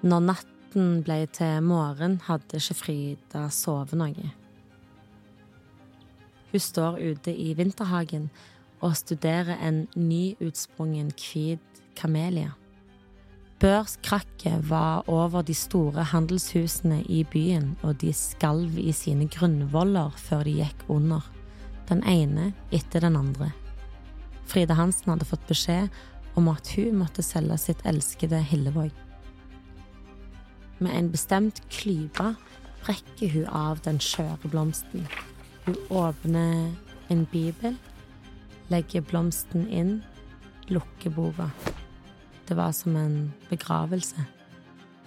Når natten ble til morgen, hadde ikke Frida sovet noe. Hun står ute i vinterhagen og studerer en nyutsprungen hvit kamelia. Børskrakket var over de store handelshusene i byen, og de skalv i sine grunnvoller før de gikk under, den ene etter den andre. Frida Hansen hadde fått beskjed om at hun måtte selge sitt elskede Hillevåg. Med en bestemt klype brekker hun av den skjøre blomsten. Hun åpner en bibel, legger blomsten inn, lukker boka. Det var som en begravelse.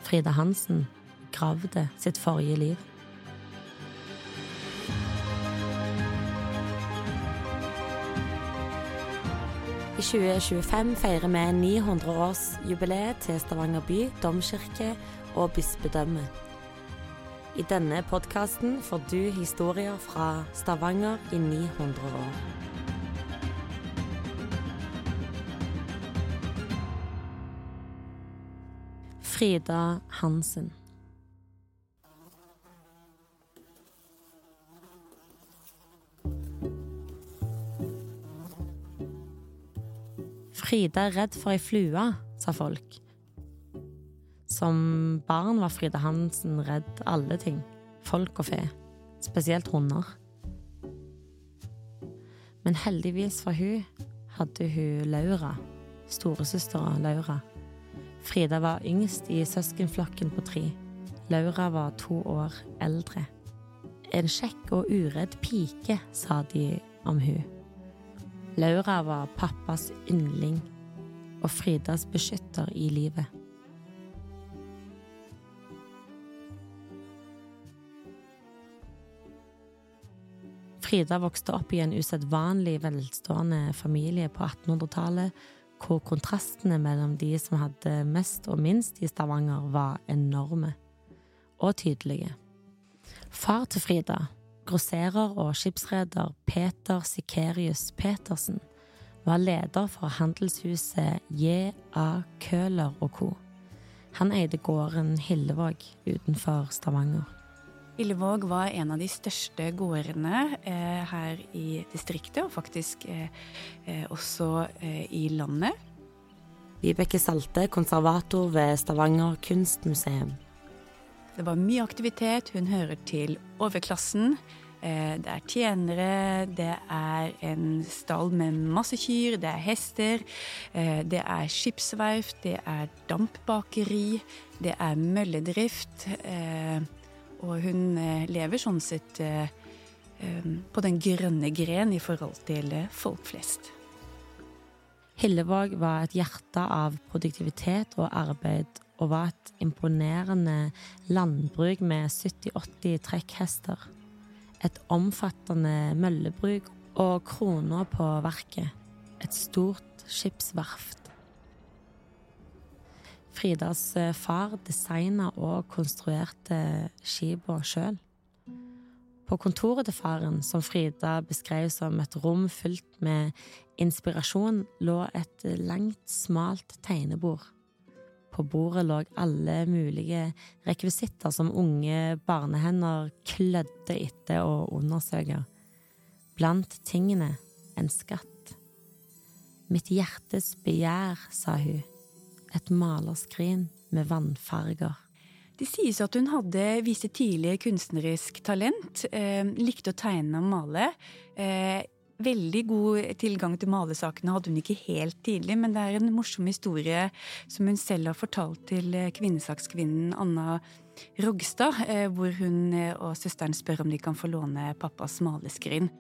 Frida Hansen begravde sitt forrige liv. I 2025 feirer vi 900-årsjubileet til Stavanger by, domkirke og bispedømme. I denne podkasten får du historier fra Stavanger i 900 år. Frida Hansen. Frida er redd for ei flue, sa folk. Som barn var Frida Hansen redd alle ting. Folk og fe. Spesielt hunder. Men heldigvis for hun hadde hun Laura, storesøstera Laura. Frida var yngst i søskenflokken på tre. Laura var to år eldre. En kjekk og uredd pike, sa de om hun. Laura var pappas yndling og Fridas beskytter i livet. Frida vokste opp i en usedvanlig velstående familie på 1800-tallet, hvor kontrastene mellom de som hadde mest og minst i Stavanger, var enorme og tydelige. Far til Frida, grosserer og skipsreder Peter Sikerius Petersen, var leder for handelshuset J.A. Køhler og co. Han eide gården Hillevåg utenfor Stavanger. Hillevåg var en av de største gårdene eh, her i distriktet, og faktisk eh, eh, også eh, i landet. Vibeke Salte, konservator ved Stavanger kunstmuseum. Det var mye aktivitet. Hun hører til overklassen. Eh, det er tjenere, det er en stall med masse kyr, det er hester, eh, det er skipsverft, det er dampbakeri, det er mølledrift. Og hun lever sånn sett på den grønne gren i forhold til folk flest. Hillevåg var et hjerte av produktivitet og arbeid, og var et imponerende landbruk med 70-80 trekkhester. Et omfattende møllebruk og krona på verket. Et stort skipsverft. Fridas far designa og konstruerte skipa sjøl. På kontoret til faren, som Frida beskrev som et rom fylt med inspirasjon, lå et langt, smalt tegnebord. På bordet lå alle mulige rekvisitter som unge barnehender klødde etter å undersøke. Blant tingene en skatt. Mitt hjertes begjær, sa hun. Et malerskrin med vannfarger. Det sies at hun hadde viste tidlig kunstnerisk talent. Eh, likte å tegne og male. Eh, veldig god tilgang til malesakene hadde hun ikke helt tidlig, men det er en morsom historie som hun selv har fortalt til kvinnesakskvinnen Anna Rogstad, eh, hvor hun og søsteren spør om de kan få låne pappas maleskrin.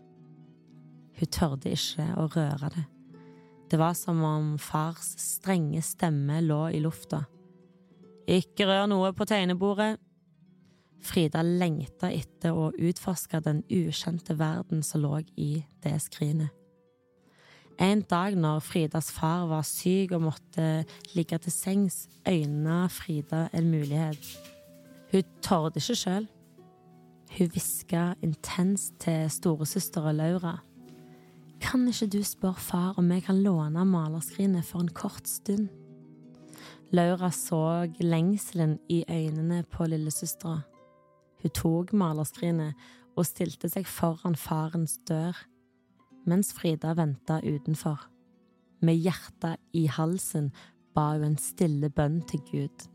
Hun tørde ikke å røre det. Det var som om fars strenge stemme lå i lufta. Ikke rør noe på tegnebordet. Frida lengta etter å utforske den ukjente verden som lå i det skrinet. En dag når Fridas far var syk og måtte ligge til sengs, øyna Frida en mulighet. Hun torde ikke sjøl. Hun hviska intenst til storesøstera Laura. Kan ikke du spørre far om jeg kan låne malerskrinet for en kort stund? Laura så lengselen i øynene på lillesøstera. Hun tok malerskrinet og stilte seg foran farens dør, mens Frida venta utenfor. Med hjertet i halsen ba hun en stille bønn til Gud.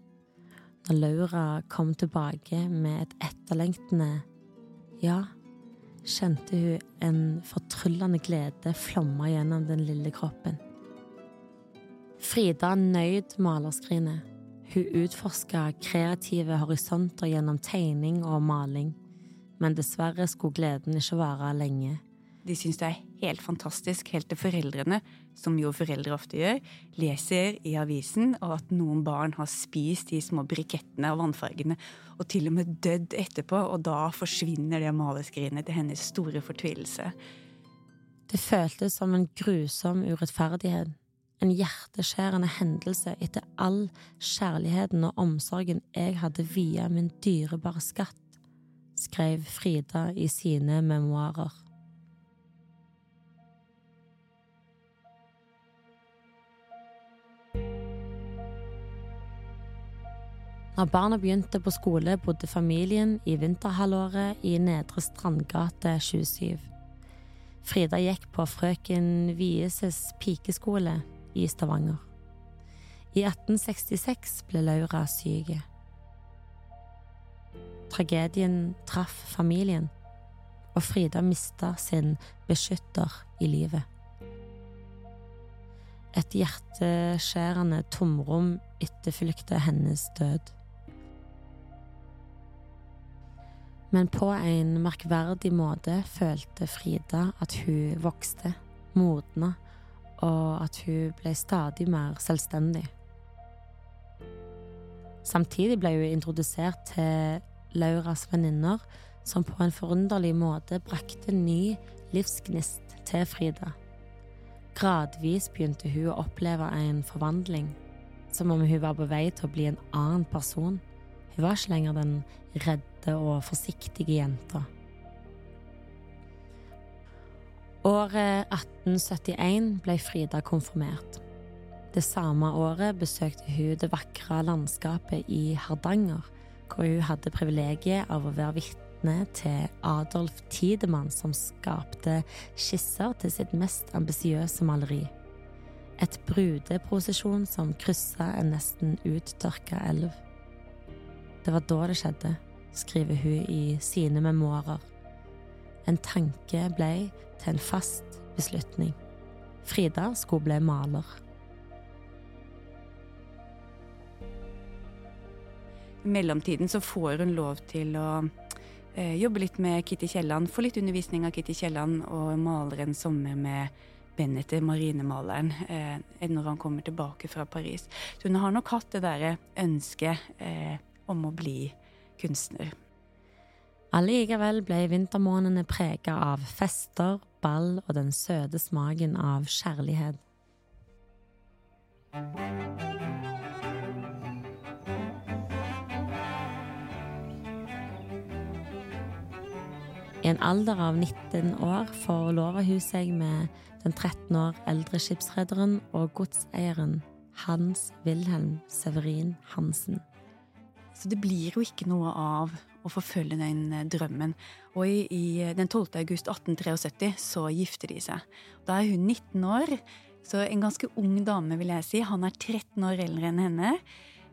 Når Laura kom tilbake med et etterlengtende ja, kjente hun en fortryllende glede flomme gjennom den lille kroppen. Frida nøyd malerskrinet. Hun utforska kreative horisonter gjennom tegning og maling, men dessverre skulle gleden ikke vare lenge. De syns det er helt fantastisk, helt til foreldrene, som jo foreldre ofte gjør, leser i avisen at noen barn har spist de små brikettene og vannfargene, og til og med dødd etterpå, og da forsvinner det maleskrinet til hennes store fortvilelse. Det føltes som en grusom urettferdighet en hjerteskjærende hendelse etter all kjærligheten og omsorgen jeg hadde via min dyrebare skatt, skrev Frida i sine memoarer. Når barna begynte på skole, bodde familien i vinterhalvåret i Nedre Strandgate 27. Frida gikk på frøken Vieses pikeskole i Stavanger. I 1866 ble Laura syk. Tragedien traff familien, og Frida mista sin beskytter i livet. Et hjerteskjærende tomrom etterfulgte hennes død. Men på en merkverdig måte følte Frida at hun vokste, modna og at hun ble stadig mer selvstendig. Samtidig ble hun introdusert til Lauras venninner, som på en forunderlig måte brakte ny livsgnist til Frida. Gradvis begynte hun å oppleve en forvandling, som om hun var på vei til å bli en annen person. Hun var ikke lenger den redde og forsiktige jenta. Året 1871 ble Frida konfirmert. Det samme året besøkte hun det vakre landskapet i Hardanger, hvor hun hadde privilegiet av å være vitne til Adolf Tidemann, som skapte skisser til sitt mest ambisiøse maleri. Et brudeprosesjon som kryssa en nesten uttørka elv. Det var da det skjedde, skriver hun i sine memoarer. En tanke ble til en fast beslutning. Frida skulle bli maler. I mellomtiden så får hun lov til å eh, jobbe litt med Kitty Kielland, få litt undervisning av Kitty Kielland og maler en sommer med Benneter, marinemaleren, eh, når han kommer tilbake fra Paris. Så hun har nok hatt det derre ønsket eh, om å bli kunstner. Allikevel ble vintermånedene prega av fester, ball og den søte smaken av kjærlighet. I en alder av 19 år forlover hun seg med den 13 år eldre skipsrederen og godseieren Hans Wilhelm Severin Hansen. Så det blir jo ikke noe av å forfølge den eh, drømmen. Og i, i, den 12. august 1873 så gifter de seg. Da er hun 19 år, så en ganske ung dame, vil jeg si. Han er 13 år eldre enn henne.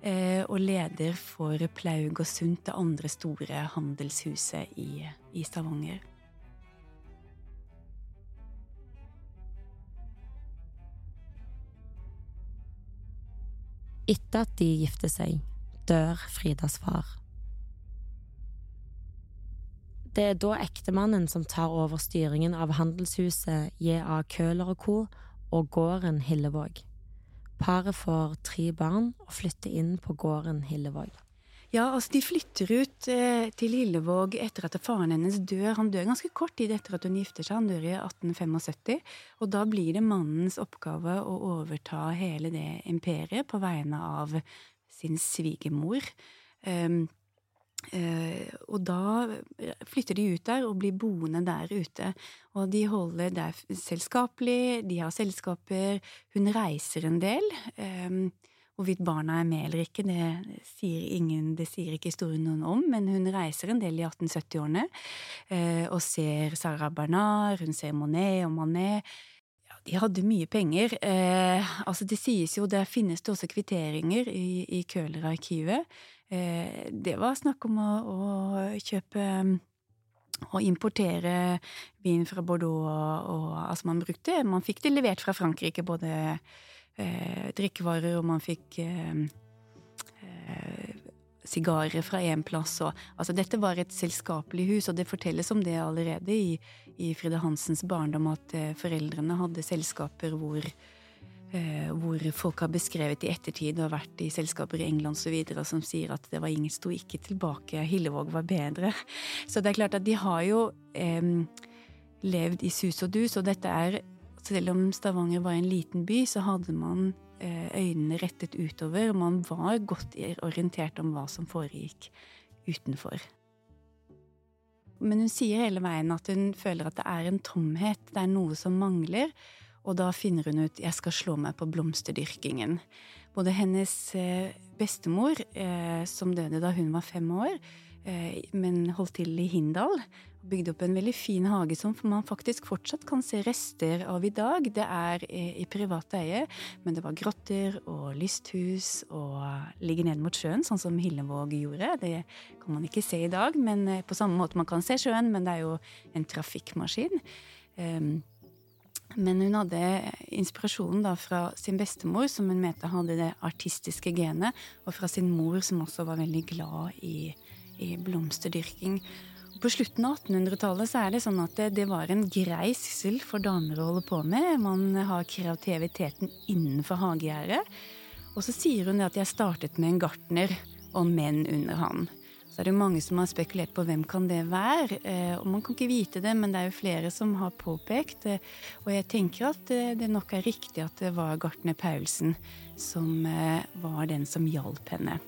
Eh, og leder for Plaug og Sundt, det andre store handelshuset i, i Stavanger. Etter at de gifter seg, dør Fridas far. Det er da ektemannen som tar over styringen av handelshuset J.A. Køhler og co. og gården Hillevåg. Paret får tre barn og flytter inn på gården Hillevåg. Ja, altså De flytter ut eh, til Hillevåg etter at faren hennes dør. Han dør ganske kort tid etter at hun gifter seg, han dør i 1875. Og da blir det mannens oppgave å overta hele det imperiet på vegne av sin svigermor. Um, Uh, og da flytter de ut der og blir boende der ute. Og de holder der selskapelig, de har selskaper, hun reiser en del. Um, Hvorvidt barna er med eller ikke, det sier, ingen, det sier ikke historien noen om, men hun reiser en del i 1870-årene eh, og ser Sarah Bernard, hun ser Monet og Manet. De hadde mye penger. Eh, altså det sies jo, der finnes det også kvitteringer i, i Køhler-arkivet. Eh, det var snakk om å, å kjøpe å importere vin fra Bordeaux og, og altså man brukte Man fikk det levert fra Frankrike, både eh, drikkevarer, og man fikk eh, eh, sigarer fra én plass og Altså, dette var et selskapelig hus, og det fortelles om det allerede i, i Fride Hansens barndom, at eh, foreldrene hadde selskaper hvor eh, hvor folk har beskrevet i ettertid og vært i selskaper i England osv. som sier at det var ingen sto ikke tilbake, Hillevåg var bedre. Så det er klart at de har jo eh, levd i sus og dus, og dette er selv om Stavanger var en liten by, så hadde man øynene rettet utover, man var godt orientert om hva som foregikk utenfor. Men hun sier hele veien at hun føler at det er en tomhet, det er noe som mangler, og da finner hun ut 'jeg skal slå meg på blomsterdyrkingen'. Både hennes eh, bestemor, eh, som døde da hun var fem år, men holdt til i Hindal, bygd opp en veldig fin hage som man faktisk fortsatt kan se rester av i dag. Det er i privat eie, men det var grotter og lysthus og ligger ned mot sjøen, sånn som Hillevåg gjorde. Det kan man ikke se i dag, men eh, på samme måte man kan se sjøen, men det er jo en trafikkmaskin. Ehm, men hun hadde inspirasjonen da fra sin bestemor, som hun mente hadde det artistiske genet, og fra sin mor, som også var veldig glad i, i blomsterdyrking. På slutten av 1800-tallet så er det sånn at det, det, var en grei syssel for damer å holde på med. Man har kreativiteten innenfor hagegjerdet. Og så sier hun at jeg startet med en gartner og menn under han. Så er det mange som har spekulert på hvem kan det være. Eh, og man kan ikke vite det, men det er jo flere som har påpekt. Eh, og jeg tenker at eh, det nok er riktig at det var gartner Paulsen som var den som hjalp henne.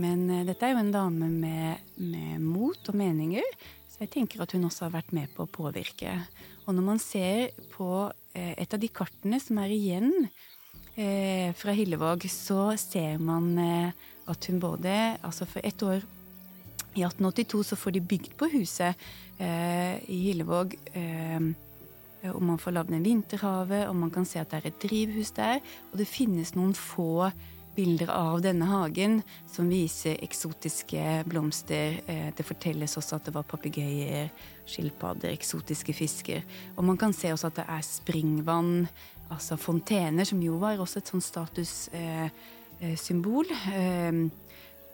Men uh, dette er jo en dame med, med, mot og meninger, så jeg tenker at hun også har vært med på å påvirke. Og når man ser på uh, et av de kartene som er igjen uh, fra Hillevåg, så ser man at hun både Altså for ett år i 1882 så får de bygd på huset i Hillevåg. og man får lagd en vinterhave, og man kan se at det er et drivhus der. Og det finnes noen få bilder av denne hagen som viser eksotiske blomster. Eh, det fortelles også at det var papegøyer, skilpadder, eksotiske fisker. Og man kan se også at det er springvann, altså fontener, som jo var også et sånn statussymbol. Eh, eh,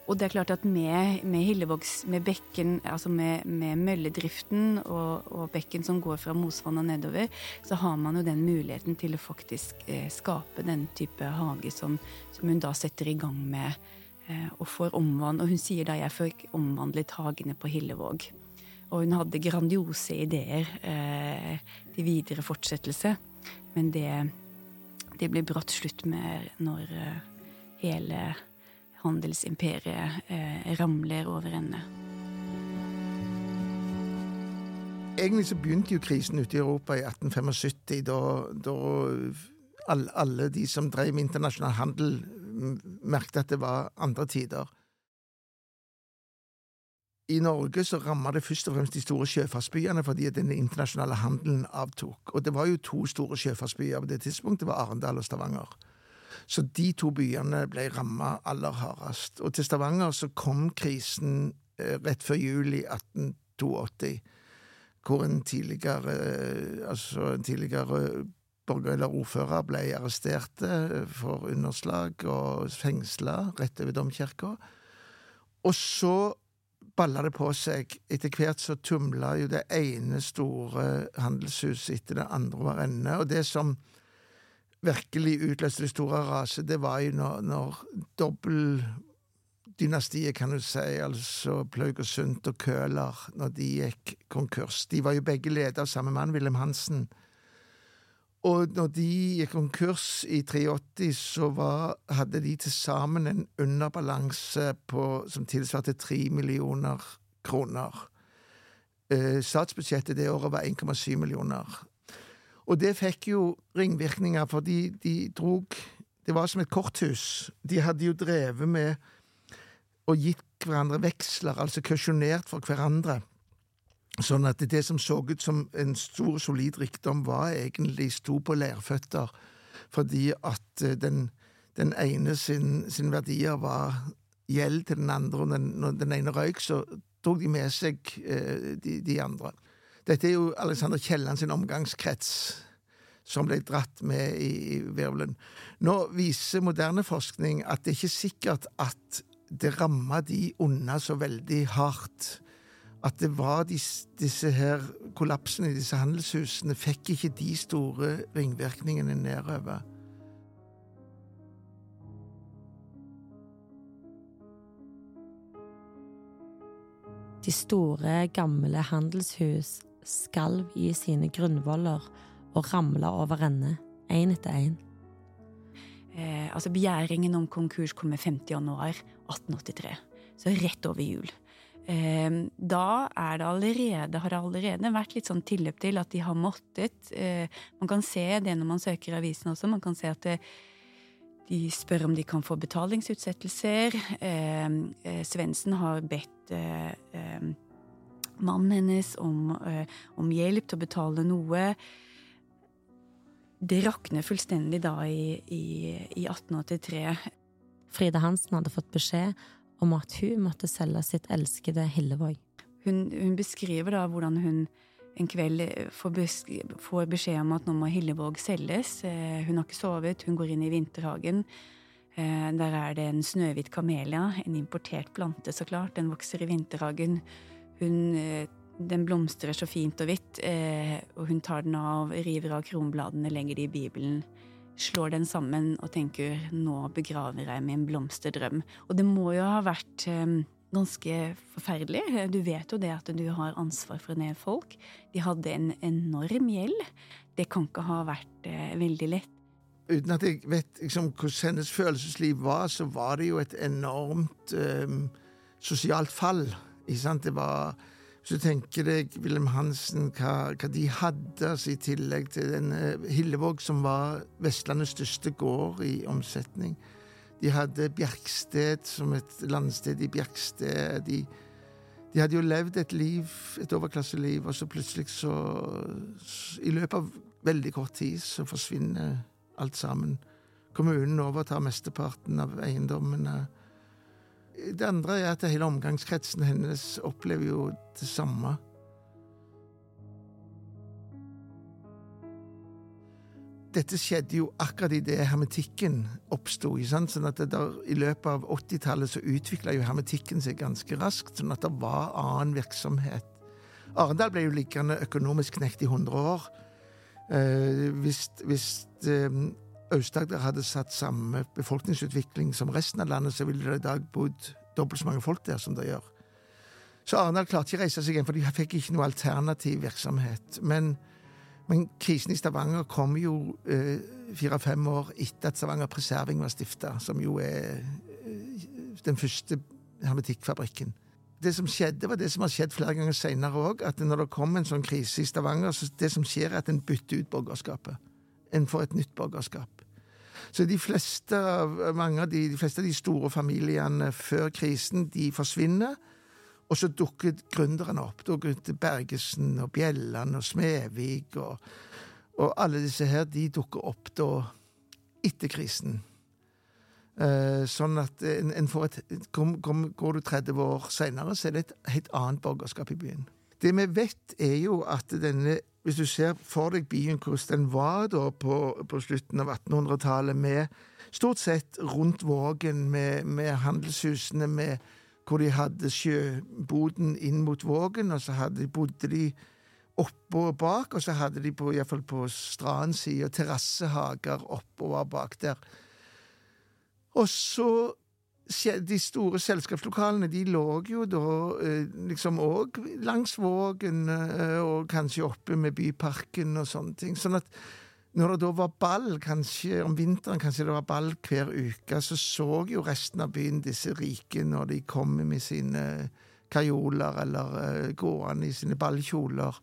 og det er klart at med, med Hillevågs, med bekken, altså med, med mølledriften og, og, bekken som går fra Mosvann og nedover, så har man jo den muligheten til å faktisk eh, skape den type hage som, som, hun da setter i gang med eh, og får omvandlet. Og hun sier da jeg fikk omvandlet hagene på Hillevåg. Og hun hadde grandiose ideer eh, til videre fortsettelse, men det, det ble brått slutt med når eh, hele handelsimperiet eh, ramler over ende. Egentlig så begynte jo krisen ute i Europa i 1875, da, da alle, alle de som drev med internasjonal handel, merket at det var andre tider. I Norge så ramma det først og fremst de store sjøfartsbyene fordi den internasjonale handelen avtok. Og det var jo to store sjøfartsbyer på det tidspunktet, det var Arendal og Stavanger. Så de to byene ble ramma aller hardest. Og til Stavanger så kom krisen eh, rett før juli 1882, hvor en tidligere, eh, altså en tidligere borger eller ordfører ble arrestert for underslag og fengsla rett over domkirka. Og så balla det på seg. Etter hvert så tumla jo det ene store handelshuset etter det andre over ende. Og det som virkelig utløste det store raset, det var jo når, når dobbeltdynastiet, kan du si, altså Plaugersund og Køhler, når de gikk konkurs. De var jo begge ledet av samme mann, Wilhelm Hansen. Og når de gikk konkurs i 83, så var, hadde de til sammen en underbalanse på, som tilsvarte tre millioner kroner. Eh, statsbudsjettet det året var 1,7 millioner. Og det fikk jo ringvirkninger, fordi de drog Det var som et korthus. De hadde jo drevet med og gitt hverandre veksler, altså kausjonert for hverandre. Sånn at det som så ut som en stor, solid rikdom, var egentlig sto på lærføtter, fordi at eh, den, den ene sin, sin, verdier var gjeld til den andre, og når den ene røyk, så tok de med seg eh, de, de, andre. Dette er jo Alexander Kielland sin omgangskrets som ble dratt med i, virvelen. Nå viser moderne forskning at det er ikke sikkert at det ramma de unna så veldig hardt. At det var disse, disse her kollapsene i disse handelshusene, fikk ikke de store ringvirkningene nedover. De store, gamle handelshus skalv i sine grunnvoller og ramla over ende, én etter én. Eh, altså Begjæringen om konkurs kom med 50. januar 1883, så rett over jul. Eh, da det allerede, har det allerede vært litt sånn tilløp til at de har måttet eh, Man kan se det når man søker avisen også. Man kan se at det, de spør om de kan få betalingsutsettelser. Eh, eh Svendsen har bedt eh, eh, mannen hennes om, om, hjelp til å betale noe det rakner fullstendig da i, i, i 1883. Frida Hansen hadde fått beskjed om at hun måtte selge sitt elskede Hillevåg. Hun, hun beskriver da hvordan hun en kveld får, får beskjed om at nå må Hillevåg selges. Eh, hun har ikke sovet, hun går inn i vinterhagen. Eh, der er det en snøhvit kamelia, en importert plante, så klart. Den vokser i vinterhagen. Hun eh, den blomstrer så fint og hvitt, eh, og hun tar den av, river av kronbladene, legger de i Bibelen, slår den sammen og tenker 'nå begraver jeg min blomsterdrøm'. Og det må jo ha vært eh, ganske forferdelig. Du vet jo det at du har ansvar for en del folk. De hadde en enorm gjeld. Det kan ikke ha vært veldig lett. Uten at jeg vet liksom, hvordan hennes følelsesliv var, så var det jo et enormt eh, sosialt fall. Ikke sant? Det var hvis du tenker deg Wilhelm Hansen, hva, hva de hadde altså, i tillegg til den Hillevåg, som var Vestlandets største gård i omsetning. De hadde Bjerksted som et landsted i Bjerksted. De, de hadde jo levd et liv, et overklasseliv, og så plutselig så I løpet av veldig kort tid så forsvinner alt sammen. Kommunen overtar mesteparten av eiendommene. Det andre er at hele omgangskretsen hennes opplever jo det samme. Dette skjedde jo akkurat idet hermetikken oppsto. Sånn I løpet av 80-tallet så utvikla jo hermetikken seg ganske raskt, sånn at det var annen virksomhet. Arendal ble jo liggende økonomisk knekt i 100 år. Eh, hvis, hvis eh, Aust-Agder hadde satt samme befolkningsutvikling som resten av landet, så ville det i dag bodd dobbelt så mange folk der som det gjør. Så Arendal klarte ikke å reise seg igjen, for de fikk ikke noe alternativ virksomhet. Men, men krisen i Stavanger kom jo eh, fire-fem år etter at Stavanger Preserving var stifta, som jo er eh, den første hermetikkfabrikken. Det som skjedde, var det som har skjedd flere ganger seinere òg, at når det kom en sånn krise i Stavanger, så det som skjer, er at en bytter ut borgerskapet. En får et nytt borgerskap. Så de fleste, mange av de, de fleste av de store familiene før krisen, de forsvinner. Og så dukket gründerne opp. Dukket Bergesen og Bjelland og Smevik og, og, alle disse her, de dukker opp da etter krisen. Eh, sånn at en, en et kom, kom, Går du 30 år seinere, så er det et helt annet borgerskap i byen. Det vi vet, er jo at denne hvis du ser for deg byen hvordan den var da på, på slutten av 1800-tallet, med stort sett rundt Vågen, med, med handelshusene, med, hvor de hadde sjøboden inn mot Vågen, og så hadde, bodde de oppå og bak, og så hadde de på, iallfall på strandsida terrassehager oppover bak der. Og så de store selskapslokalene de lå jo da eh, liksom òg langs Vågen, eh, og kanskje oppe med Byparken og sånne ting. Sånn at når det da var ball, kanskje om vinteren kanskje det var ball hver uke, så så jo resten av byen disse rike når de kom med sine kajoler eller uh, gående i sine ballkjoler.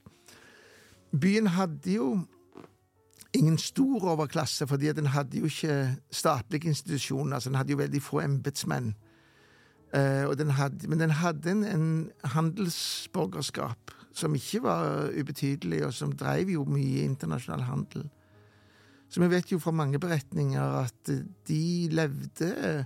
Byen hadde jo ingen stor overklasse, fordi den hadde jo ikke statlige institusjoner. altså Den hadde jo veldig få embetsmenn. Uh, men den hadde en, en, handelsborgerskap som ikke var ubetydelig, og som drev jo mye internasjonal handel. Så vi vet jo fra mange beretninger at de levde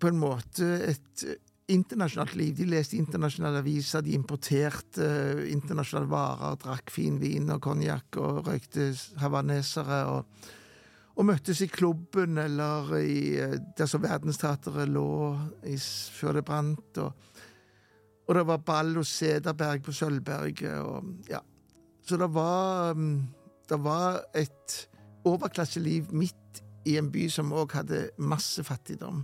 på en måte et internasjonalt liv. De leste internasjonale aviser, de importerte internasjonale varer, drakk fin vin og konjakk og røykte havanesere. og og møttes i klubben eller i, der som Verdensteatret lå i, før det brant. Og, og, det var ball hos Sederberg på Sølvberget. Og, ja. Så det var, mm, det var et overklasseliv midt i en by som òg hadde masse fattigdom.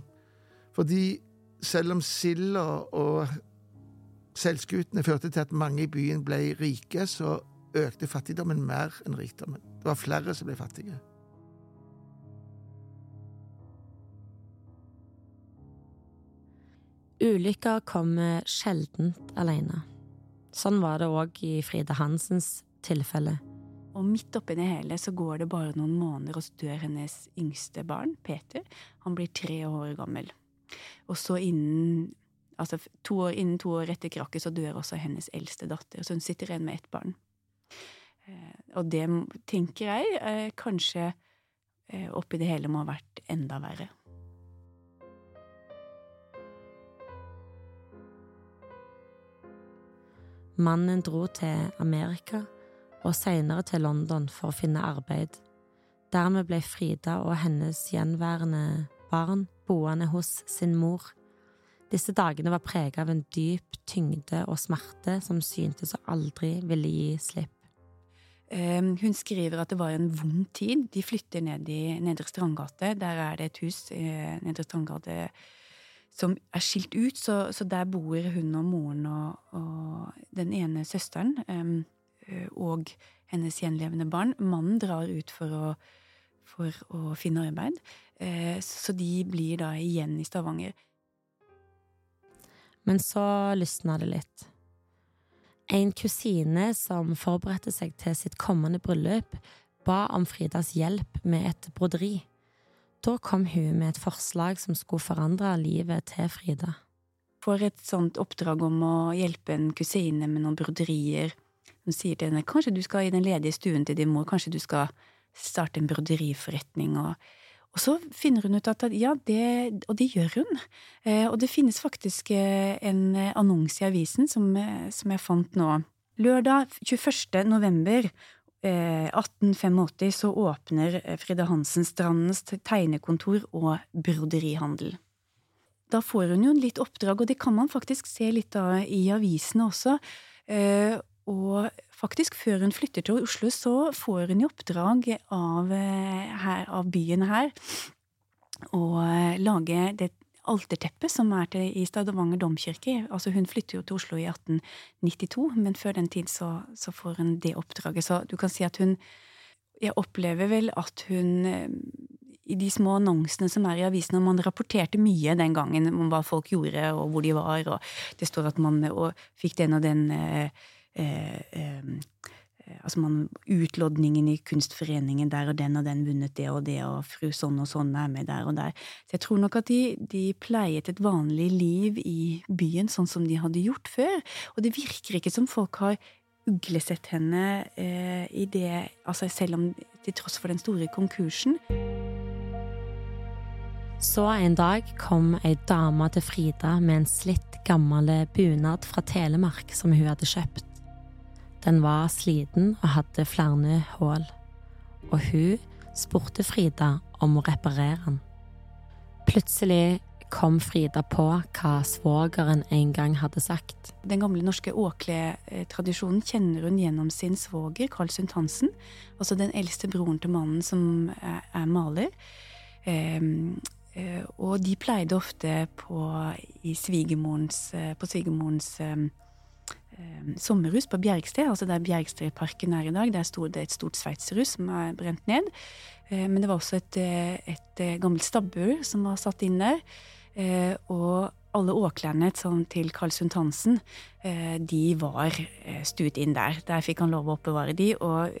Fordi selv om silda og seilskutene førte til at mange i byen ble rike, så økte fattigdommen mer enn rikdommen. Det var flere som ble fattige. Ulykker kommer sjeldent alene. Sånn var det òg i Frida Hansens tilfelle. Og midt oppi det hele så går det bare noen måneder, og så dør hennes yngste barn, Peter. Han blir tre år gammel. Og så innen altså to år, innen to år etter krakket så dør også hennes eldste datter, så hun sitter igjen med ett barn. Eh, og det tenker jeg eh, kanskje eh, oppi det hele må ha vært enda verre. Mannen dro til Amerika og senere til London for å finne arbeid. Dermed ble Frida og hennes gjenværende barn boende hos sin mor. Disse dagene var preget av en dyp tyngde og smerte som syntes å aldri ville gi slipp. Ehm, hun skriver at det var en vond tid. De flytter ned i Nedre Strandgate. Der er det et hus i Nedre Strandgate som er skilt ut, så, så, der bor hun og moren og, og den ene søsteren um, og hennes gjenlevende barn. Mannen drar ut for å, for å finne arbeid, uh, så de blir da igjen i Stavanger. Men så lysna det litt. En kusine som forberedte seg til sitt kommende bryllup, ba om Fridas hjelp med et broderi. Da kom hun med et forslag som skulle forandre livet til Frida. Får et sånt oppdrag om å hjelpe en kusine med noen broderier. Hun sier til henne kanskje du skal i den ledige stuen til din mor, kanskje du skal starte en broderiforretning. Og, og så finner hun ut at ja, det, og det gjør hun. Eh, og det finnes faktisk eh, en annonse i avisen som, eh, som jeg fant nå. Lørdag 21. november 1885 eh, så åpner Frida Hansen Strandens tegnekontor og broderihandel. Da får hun jo litt oppdrag, og det kan man faktisk se litt av i avisene også. Eh, og faktisk, før hun flytter til Oslo, så får hun i oppdrag av, her, av byen her å lage det alterteppet som er til, i Stavanger domkirke. Altså Hun flytter jo til Oslo i 1892, men før den tid så, så, får hun det oppdraget. Så du kan si at hun Jeg opplever vel at hun eh, i de små annonsene som er i avisene, man rapporterte mye den gangen om hva folk gjorde og hvor de var, og det står at man fikk den og den eh, eh, eh Eh, altså man, utlodningen i Kunstforeningen, der og den og den vunnet det og det, og fru sånn og sånn er med der og der. Så jeg tror nok at de, de pleiet et vanlig liv i byen sånn som de hadde gjort før. Og det virker ikke som folk har uglesett henne eh, i det Altså selv om til tross for den store konkursen. Så en dag kom ei dame til Frida med en slitt gammel bunad fra Telemark som hun hadde kjøpt. Den var sliten og hadde flere hull, og hun spurte Frida om å reparere den. Plutselig kom Frida på hva svogeren en gang hadde sagt. Den gamle norske åkle-tradisjonen kjenner hun gjennom sin svoger, Karl Sundt Hansen, altså den eldste broren til mannen som er, maler. Ehm, eh, og de pleide ofte på, svigermorens, eh, på svigermorens ehm, eh, sommerhus på Bjergsted, altså der Bjergstedparken er i dag. Der sto det et stort sveitserhus som er brent ned. Eh, men det var også et, eh, et, eh, gammelt stabbur som var satt inn der. Eh, og alle åklærne til Karl Sundt-Hansen, eh, de var eh, stuet inn der. Der fikk han lov å oppbevare de, og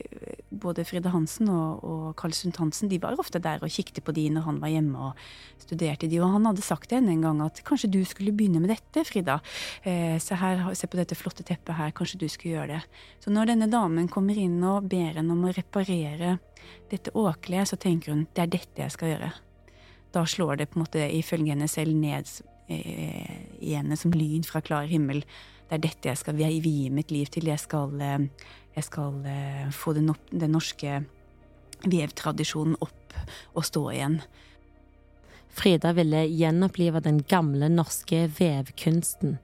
både Fride Hansen og, og Karl Sundt-Hansen de var ofte der og kikket på de når han var hjemme og studerte de. Og han hadde sagt henne en gang at kanskje du skulle begynne med dette, Frida. Se, her, se på dette flotte teppet her, kanskje du skulle gjøre det. Så når denne damen kommer inn og ber henne om å reparere dette åkleet, så tenker hun det er dette jeg skal gjøre da slår det på en måte ifølge henne selv ned eh, i henne som lyn fra klar himmel. Det er dette jeg skal vie mitt liv til. Jeg skal, eh, jeg skal eh, få den, opp, den norske vevtradisjonen opp og stå igjen. Frida ville gjenopplive den gamle norske vevkunsten.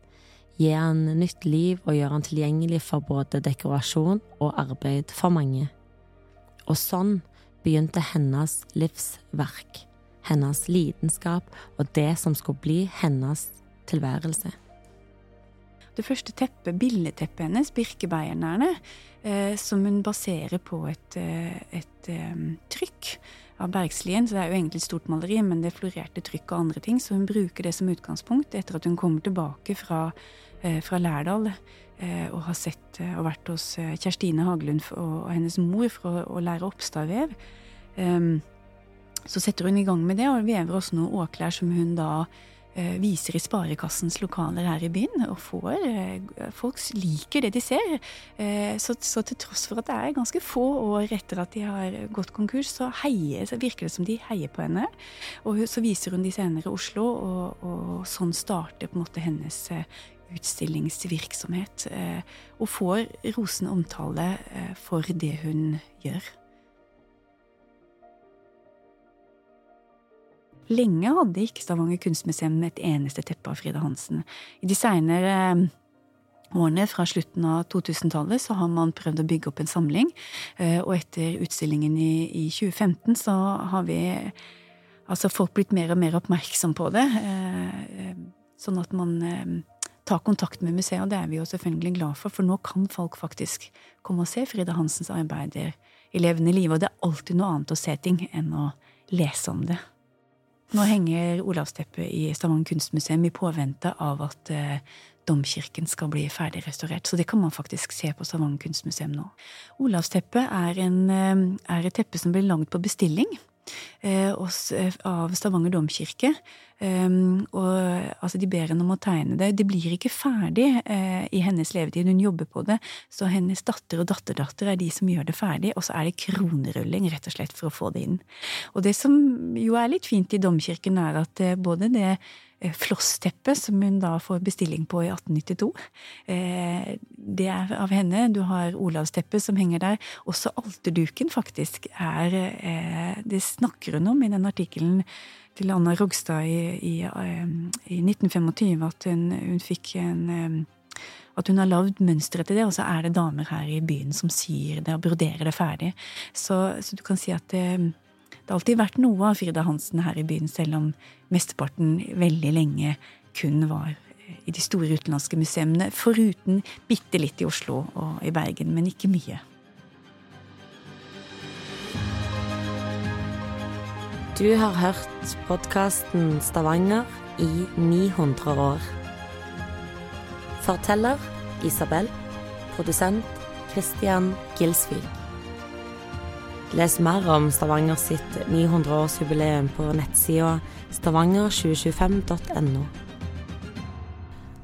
Gi han nytt liv og gjøre han tilgjengelig for både dekorasjon og arbeid for mange. Og sånn begynte hennes livsverk hennes lidenskap og det som skulle bli hennes tilværelse. Det første teppet, billedteppet hennes, Birkebeinerne, eh, som hun baserer på et, eh, et um, trykk av Bergslien. Så det er jo egentlig et stort maleri, men det florerte trykk og andre ting. Så hun bruker det som utgangspunkt etter at hun kommer tilbake fra, eh, fra Lærdal eh, og har sett eh, og vært hos Kjerstine Hagelund og, og hennes mor for å, å lære oppstavvev. Um, så setter hun i gang med det, og vever også noen åklær som hun da eh, viser i Sparekassens lokaler her i byen. Og får, eh, folk liker det de ser. Eh, så, så, til tross for at det er ganske få år etter at de har gått konkurs, så, heier, så virker det som de heier på henne. Og så viser hun de senere Oslo, og, og sånn starter på en måte hennes eh, utstillingsvirksomhet. Eh, og får rosende omtale eh, for det hun gjør. Lenge hadde ikke Stavanger kunstmuseum et eneste teppe av Frida Hansen. I de seinere eh, årene, fra slutten av 2000-tallet, så har man prøvd å bygge opp en samling. Eh, og etter utstillingen i, 2015 så har vi altså folk blitt mer og mer oppmerksom på det. Eh, sånn at man tar kontakt med museet, og det er vi jo selvfølgelig glad for, for nå kan folk faktisk komme og se Frida Hansens arbeider i levende live, og det er alltid noe annet å se ting enn å lese om det. Nå henger Olavsteppet i Stavanger kunstmuseum i påvente av at eh, domkirken skal bli ferdig restaurert. Så det kan man faktisk se på Stavanger kunstmuseum nå. Olavsteppet er, eh, er et teppe som ble laget på bestilling av Stavanger domkirke. Um, og altså, de ber henne om å tegne det. Det blir ikke ferdig uh, i hennes levetid. Hun jobber på det, så hennes datter og datterdatter er de som gjør det ferdig. Og så er det kronerulling, rett og slett, for å få det inn. Og det som jo er litt fint i domkirken, er at både det uh, flossteppet som hun da får bestilling på i 1892, det er av henne. Du har Olavsteppet som henger der. Også alterduken, faktisk, er Det snakker hun om i den artikkelen til Anna Rogstad i, i, eh, i 1925 at hun, hun, fikk en eh, at hun har lagd mønstre til det, og så er det damer her i byen som syr det og broderer det ferdig. Så, så du kan si at det, det, har alltid vært noe av Frida Hansen her i byen, selv om mesteparten veldig lenge kun var i de store utenlandske museene, foruten bitte litt i Oslo og i Bergen, men ikke mye. Du har hørt podkasten Stavanger i 900 år. Forteller Isabel. Produsent Christian Gilsvik. Les mer om Stavanger sitt 900-årsjubileum på nettsida stavanger2025.no.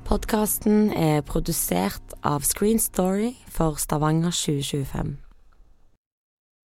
Podkasten er produsert av Screen Story for Stavanger 2025.